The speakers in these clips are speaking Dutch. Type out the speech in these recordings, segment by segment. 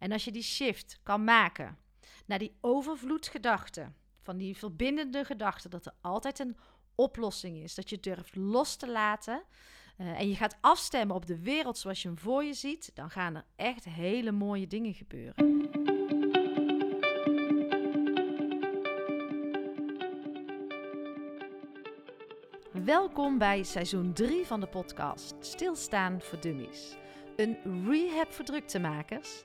En als je die shift kan maken naar die overvloedgedachte, van die verbindende gedachte dat er altijd een oplossing is, dat je durft los te laten uh, en je gaat afstemmen op de wereld zoals je hem voor je ziet, dan gaan er echt hele mooie dingen gebeuren. Welkom bij seizoen 3 van de podcast Stilstaan voor Dummies. Een rehab voor druktemakers.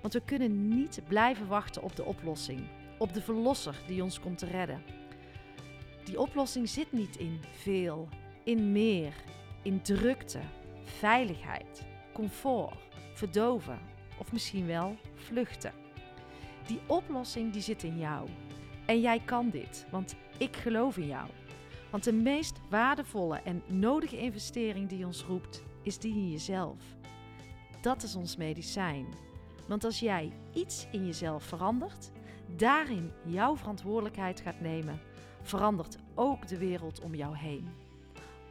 Want we kunnen niet blijven wachten op de oplossing, op de verlosser die ons komt te redden. Die oplossing zit niet in veel, in meer, in drukte, veiligheid, comfort, verdoven of misschien wel vluchten. Die oplossing die zit in jou. En jij kan dit, want ik geloof in jou. Want de meest waardevolle en nodige investering die ons roept, is die in jezelf. Dat is ons medicijn. Want als jij iets in jezelf verandert, daarin jouw verantwoordelijkheid gaat nemen, verandert ook de wereld om jou heen.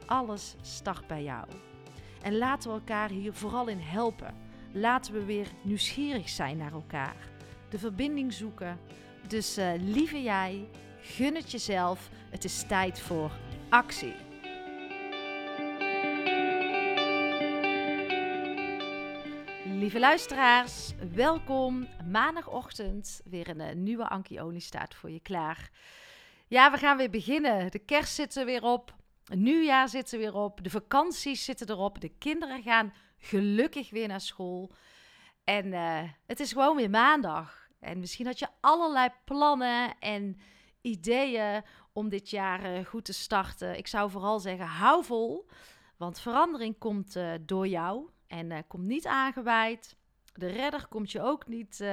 Alles start bij jou. En laten we elkaar hier vooral in helpen. Laten we weer nieuwsgierig zijn naar elkaar. De verbinding zoeken. Dus uh, lieve jij, gun het jezelf. Het is tijd voor actie. Lieve luisteraars, welkom. Maandagochtend weer een uh, nieuwe Anki staat voor je klaar. Ja, we gaan weer beginnen. De kerst zit er weer op. Het nieuwjaar zit er weer op. De vakanties zitten erop. De kinderen gaan gelukkig weer naar school. En uh, het is gewoon weer maandag. En misschien had je allerlei plannen en ideeën om dit jaar uh, goed te starten. Ik zou vooral zeggen, hou vol. Want verandering komt door jou en komt niet aangeweid. De redder komt je ook niet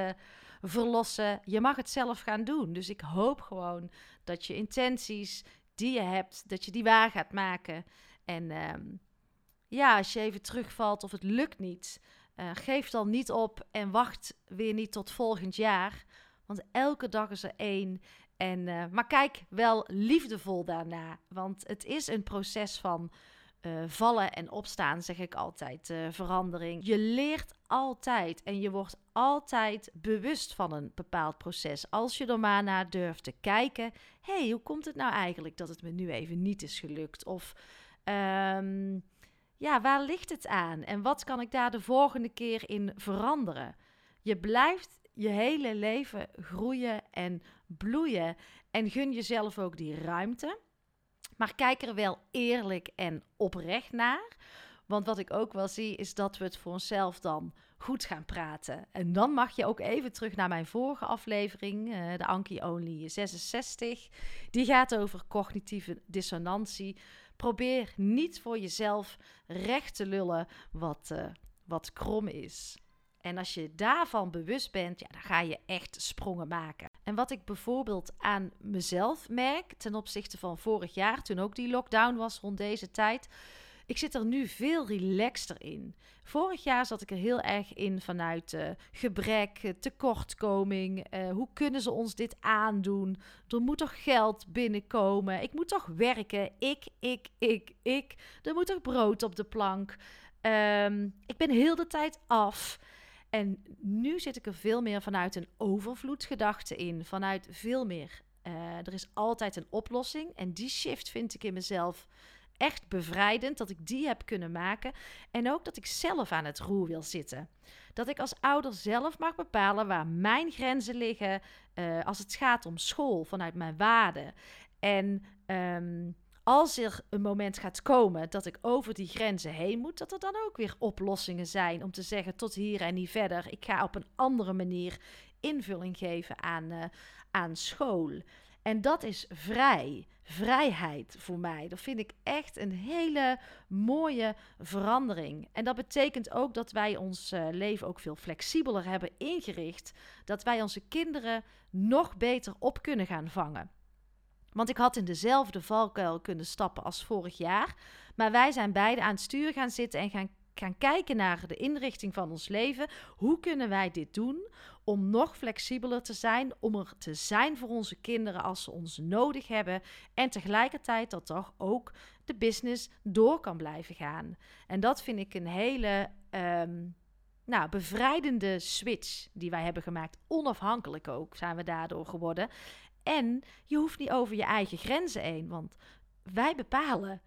verlossen. Je mag het zelf gaan doen. Dus ik hoop gewoon dat je intenties die je hebt, dat je die waar gaat maken. En ehm, ja, als je even terugvalt of het lukt niet, uh, geef dan niet op en wacht weer niet tot volgend jaar. Want elke dag is er één. En, uh, maar kijk wel liefdevol daarna. Want het is een proces van uh, vallen en opstaan, zeg ik altijd. Uh, verandering. Je leert altijd en je wordt altijd bewust van een bepaald proces. Als je er maar naar durft te kijken. hey, hoe komt het nou eigenlijk dat het me nu even niet is gelukt? Of um, ja, waar ligt het aan? En wat kan ik daar de volgende keer in veranderen? Je blijft je hele leven groeien en bloeien. En gun jezelf ook die ruimte. Maar kijk er wel eerlijk en oprecht naar. Want wat ik ook wel zie, is dat we het voor onszelf dan goed gaan praten. En dan mag je ook even terug naar mijn vorige aflevering, uh, de Anki Only 66. Die gaat over cognitieve dissonantie. Probeer niet voor jezelf recht te lullen wat, uh, wat krom is. En als je daarvan bewust bent, ja, dan ga je echt sprongen maken. En wat ik bijvoorbeeld aan mezelf merk ten opzichte van vorig jaar, toen ook die lockdown was rond deze tijd. Ik zit er nu veel relaxter in. Vorig jaar zat ik er heel erg in vanuit uh, gebrek, uh, tekortkoming. Uh, hoe kunnen ze ons dit aandoen? Er moet toch geld binnenkomen? Ik moet toch werken? Ik, ik, ik, ik. Er moet toch brood op de plank? Um, ik ben heel de tijd af. En nu zit ik er veel meer vanuit een overvloedgedachte in. Vanuit veel meer. Uh, er is altijd een oplossing. En die shift vind ik in mezelf echt bevrijdend. Dat ik die heb kunnen maken. En ook dat ik zelf aan het roer wil zitten. Dat ik als ouder zelf mag bepalen waar mijn grenzen liggen. Uh, als het gaat om school, vanuit mijn waarden. En. Um, als er een moment gaat komen dat ik over die grenzen heen moet, dat er dan ook weer oplossingen zijn om te zeggen tot hier en niet verder. Ik ga op een andere manier invulling geven aan, uh, aan school. En dat is vrij. Vrijheid voor mij. Dat vind ik echt een hele mooie verandering. En dat betekent ook dat wij ons uh, leven ook veel flexibeler hebben ingericht. Dat wij onze kinderen nog beter op kunnen gaan vangen. Want ik had in dezelfde valkuil kunnen stappen als vorig jaar. Maar wij zijn beide aan het stuur gaan zitten en gaan, gaan kijken naar de inrichting van ons leven. Hoe kunnen wij dit doen om nog flexibeler te zijn, om er te zijn voor onze kinderen als ze ons nodig hebben. En tegelijkertijd dat toch ook de business door kan blijven gaan. En dat vind ik een hele ehm, nou, bevrijdende switch die wij hebben gemaakt. Onafhankelijk ook zijn we daardoor geworden. En je hoeft niet over je eigen grenzen heen, want wij bepalen.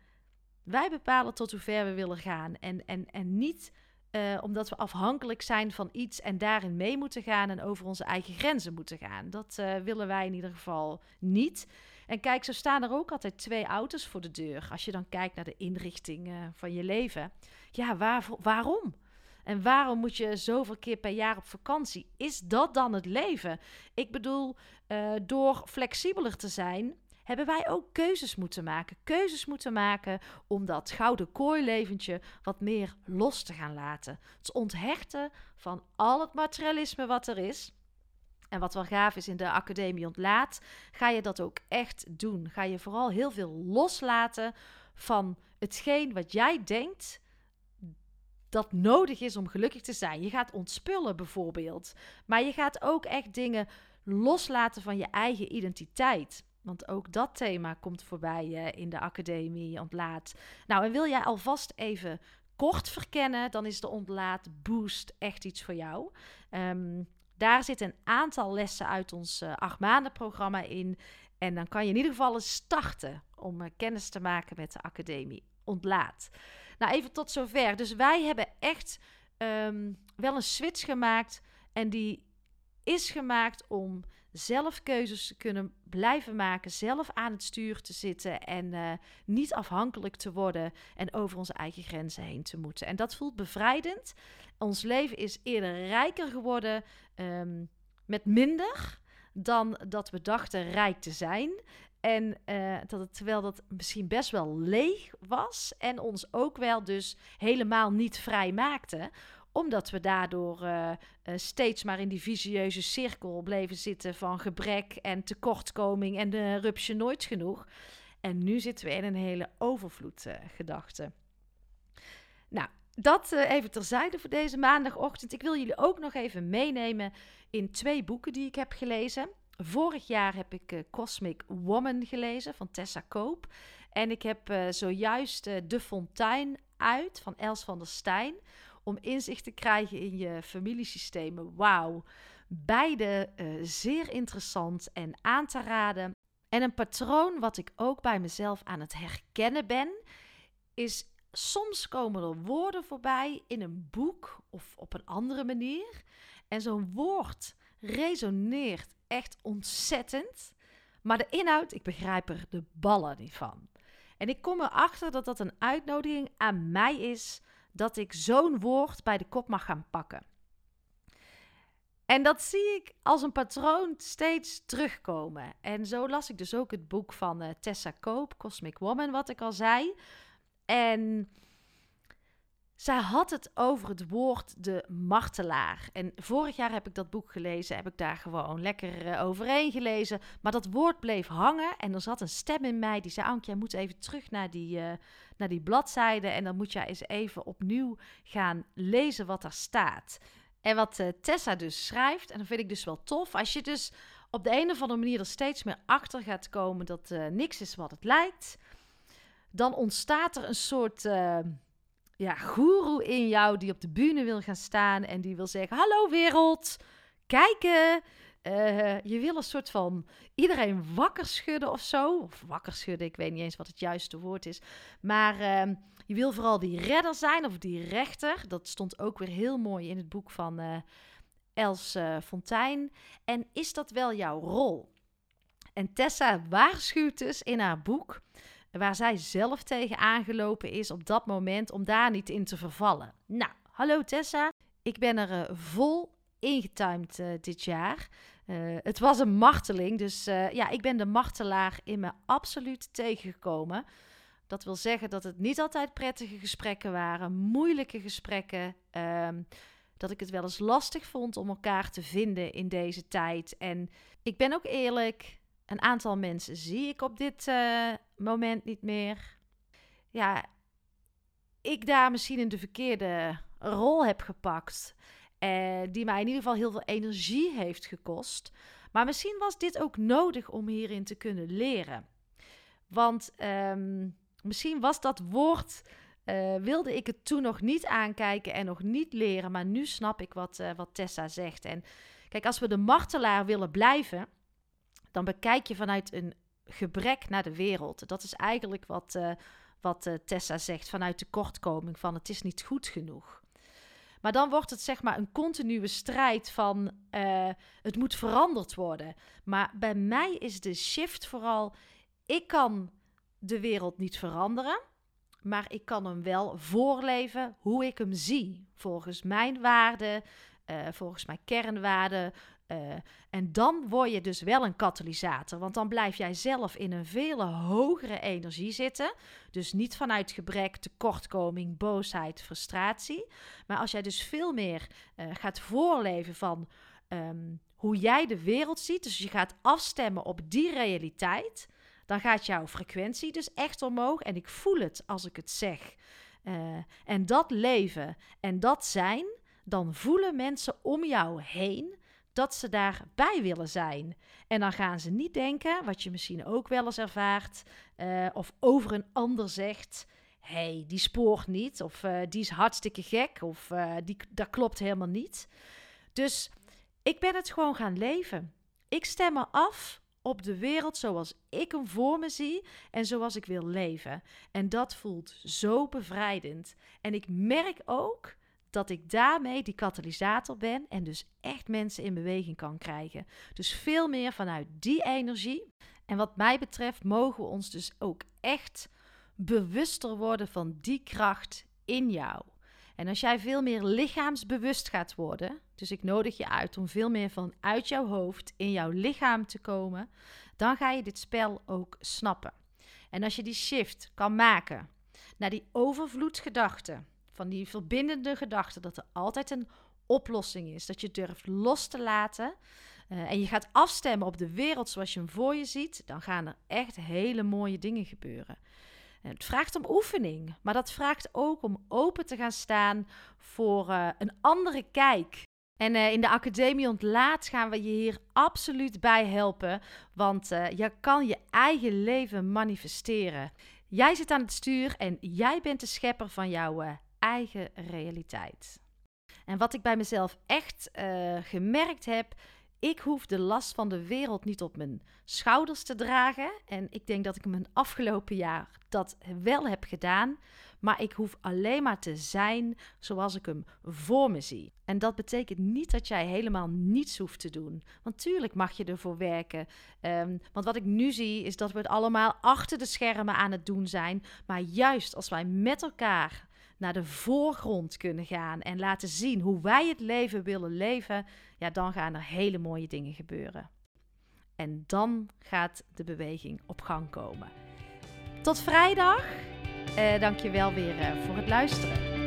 Wij bepalen tot hoe ver we willen gaan. En, en, en niet uh, omdat we afhankelijk zijn van iets en daarin mee moeten gaan en over onze eigen grenzen moeten gaan. Dat uh, willen wij in ieder geval niet. En kijk, zo staan er ook altijd twee auto's voor de deur. Als je dan kijkt naar de inrichting van je leven. Ja, waar, waarom? En waarom moet je zoveel keer per jaar op vakantie? Is dat dan het leven? Ik bedoel, uh, door flexibeler te zijn, hebben wij ook keuzes moeten maken. Keuzes moeten maken om dat gouden kooileventje wat meer los te gaan laten. Het onthechten van al het materialisme wat er is. En wat wel gaaf is in de academie ontlaat, ga je dat ook echt doen. Ga je vooral heel veel loslaten van hetgeen wat jij denkt dat nodig is om gelukkig te zijn. Je gaat ontspullen bijvoorbeeld. Maar je gaat ook echt dingen loslaten van je eigen identiteit. Want ook dat thema komt voorbij uh, in de academie ontlaat. Nou, en wil jij alvast even kort verkennen, dan is de ontlaat boost echt iets voor jou. Um, daar zit een aantal lessen uit ons uh, acht maanden programma in. En dan kan je in ieder geval eens starten om uh, kennis te maken met de academie ontlaat. Nou, even tot zover. Dus wij hebben echt um, wel een switch gemaakt. En die is gemaakt om zelf keuzes te kunnen blijven maken, zelf aan het stuur te zitten en uh, niet afhankelijk te worden en over onze eigen grenzen heen te moeten. En dat voelt bevrijdend. Ons leven is eerder rijker geworden um, met minder dan dat we dachten rijk te zijn. En uh, dat het, terwijl dat misschien best wel leeg was en ons ook wel dus helemaal niet vrij maakte omdat we daardoor uh, uh, steeds maar in die visieuze cirkel bleven zitten van gebrek en tekortkoming en de rupsje nooit genoeg. En nu zitten we in een hele overvloedgedachte. nou, dat even terzijde voor deze maandagochtend. Ik wil jullie ook nog even meenemen in twee boeken die ik heb gelezen. Vorig jaar heb ik Cosmic Woman gelezen van Tessa Koop. En ik heb zojuist De Fontein uit van Els van der Stijn om inzicht te krijgen in je familiesystemen. Wauw. Beide zeer interessant en aan te raden. En een patroon wat ik ook bij mezelf aan het herkennen ben, is soms komen er woorden voorbij in een boek of op een andere manier. En zo'n woord resoneert echt ontzettend. Maar de inhoud, ik begrijp er de ballen niet van. En ik kom erachter dat dat een uitnodiging aan mij is dat ik zo'n woord bij de kop mag gaan pakken. En dat zie ik als een patroon steeds terugkomen. En zo las ik dus ook het boek van uh, Tessa Koop, Cosmic Woman, wat ik al zei. En zij had het over het woord de martelaar. En vorig jaar heb ik dat boek gelezen, heb ik daar gewoon lekker uh, overheen gelezen. Maar dat woord bleef hangen en er zat een stem in mij die zei: Anke, jij moet even terug naar die, uh, naar die bladzijde. En dan moet jij eens even opnieuw gaan lezen wat daar staat. En wat uh, Tessa dus schrijft, en dat vind ik dus wel tof. Als je dus op de een of andere manier er steeds meer achter gaat komen dat niks is wat het lijkt, dan ontstaat er een soort ja, goeroe in jou die op de bühne wil gaan staan en die wil zeggen: Hallo wereld, kijken. Uh, je wil een soort van iedereen wakker schudden of zo. Of wakker schudden, ik weet niet eens wat het juiste woord is. Maar uh, je wil vooral die redder zijn of die rechter. Dat stond ook weer heel mooi in het boek van uh, Els Fontijn. En is dat wel jouw rol? En Tessa waarschuwt dus in haar boek waar zij zelf tegen aangelopen is op dat moment om daar niet in te vervallen. Nou, hallo Tessa, ik ben er uh, vol ingetimed dit jaar. het was een marteling, dus ja, ik ben de martelaar in me absoluut tegengekomen. Dat wil zeggen dat het niet altijd prettige gesprekken waren, moeilijke gesprekken. Ehm, dat ik het wel eens lastig vond om elkaar te vinden in deze tijd. En ik ben ook eerlijk, een aantal mensen zie ik op dit uh, moment niet meer. Ja, ik daar misschien in de verkeerde rol heb gepakt. Uh, die mij in ieder geval heel veel energie heeft gekost. Maar misschien was dit ook nodig om hierin te kunnen leren. Want um, misschien was dat woord uh, wilde ik het toen nog niet aankijken en nog niet leren. Maar nu snap ik wat, wat Tessa zegt. En kijk, als we de martelaar willen blijven, dan bekijk je vanuit een gebrek naar de wereld. Dat is eigenlijk wat, uh, wat Tessa zegt, vanuit de kortkoming van het is niet goed genoeg. Maar dan wordt het zeg maar een continue strijd van het moet veranderd worden. Maar bij mij is de shift vooral, ik kan de wereld niet veranderen maar ik kan hem wel voorleven hoe ik hem zie. Volgens mijn waarden, volgens mijn kernwaarden. Uh, en dan word je dus wel een katalysator. Want dan blijf jij zelf in een veel hogere energie zitten. Dus niet vanuit gebrek, tekortkoming, boosheid, frustratie. Maar als jij dus veel meer uh, gaat voorleven van um, hoe jij de wereld ziet. Dus je gaat afstemmen op die realiteit dan gaat jouw frequentie dus echt omhoog. En ik voel het als ik het zeg. Uh, en dat leven en dat zijn, dan voelen mensen om jou heen dat ze daarbij willen zijn. En dan gaan ze niet denken, wat je misschien ook wel eens ervaart, uh, of over een ander zegt: hey, die spoort niet, of uh, die is hartstikke gek, of die, dat klopt helemaal niet. Dus ik ben het gewoon gaan leven. Ik stem me af op de wereld zoals ik hem voor me zie en zoals ik wil leven. En dat voelt zo bevrijdend. En ik merk ook dat ik daarmee die katalysator ben en dus echt mensen in beweging kan krijgen. Dus veel meer vanuit die energie. En wat mij betreft mogen we ons dus ook echt bewuster worden van die kracht in jou. En als jij veel meer lichaamsbewust gaat worden, dus ik nodig je uit om veel meer vanuit jouw hoofd in jouw lichaam te komen, dan ga je dit spel ook snappen. En als je die shift kan maken naar die overvloedgedachte, van die verbindende gedachte dat er altijd een oplossing is, dat je durft los te laten uh, en je gaat afstemmen op de wereld zoals je hem voor je ziet, dan gaan er echt hele mooie dingen gebeuren. Het vraagt om oefening, maar dat vraagt ook om open te gaan staan voor uh, een andere kijk. En uh, in de Academie Ontlaat gaan we je hier absoluut bij helpen, want je kan je eigen leven manifesteren. Jij zit aan het stuur en jij bent de schepper van jouw eigen realiteit. En wat ik bij mezelf echt gemerkt heb, ik hoef de last van de wereld niet op mijn schouders te dragen. En ik denk dat ik mijn afgelopen jaar dat wel heb gedaan. Maar ik hoef alleen maar te zijn zoals ik hem voor me zie. En dat betekent niet dat jij helemaal niets hoeft te doen. Want tuurlijk mag je ervoor werken. Um, want wat ik nu zie is dat we het allemaal achter de schermen aan het doen zijn. Maar juist als wij met elkaar naar de voorgrond kunnen gaan en laten zien hoe wij het leven willen leven, ja, dan gaan er hele mooie dingen gebeuren. En dan gaat de beweging op gang komen. Tot vrijdag. Dank je wel weer uh, voor het luisteren.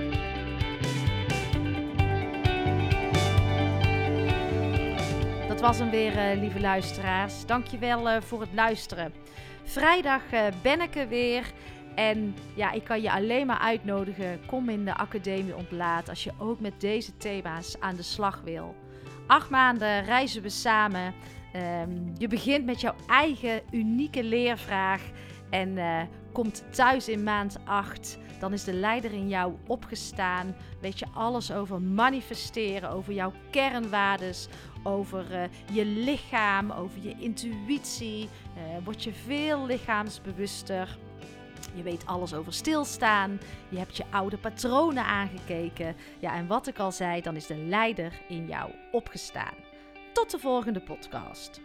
Dat was hem weer, uh, lieve luisteraars. Dank je wel voor het luisteren. Vrijdag ben ik er weer. En ja, ik kan je alleen maar uitnodigen. Kom in de Academie Ontlaat als je ook met deze thema's aan de slag wil. Acht maanden reizen we samen. Um, je begint met jouw eigen unieke leervraag en uh, komt thuis in maand 8. Dan is de leider in jou opgestaan. Weet je alles over manifesteren, over jouw kernwaardes, over uh, je lichaam, over je intuïtie. Uh, word je veel lichaamsbewuster. Je weet alles over stilstaan. Je hebt je oude patronen aangekeken. Ja, en wat ik al zei, dan is de leider in jou opgestaan. Tot de volgende podcast.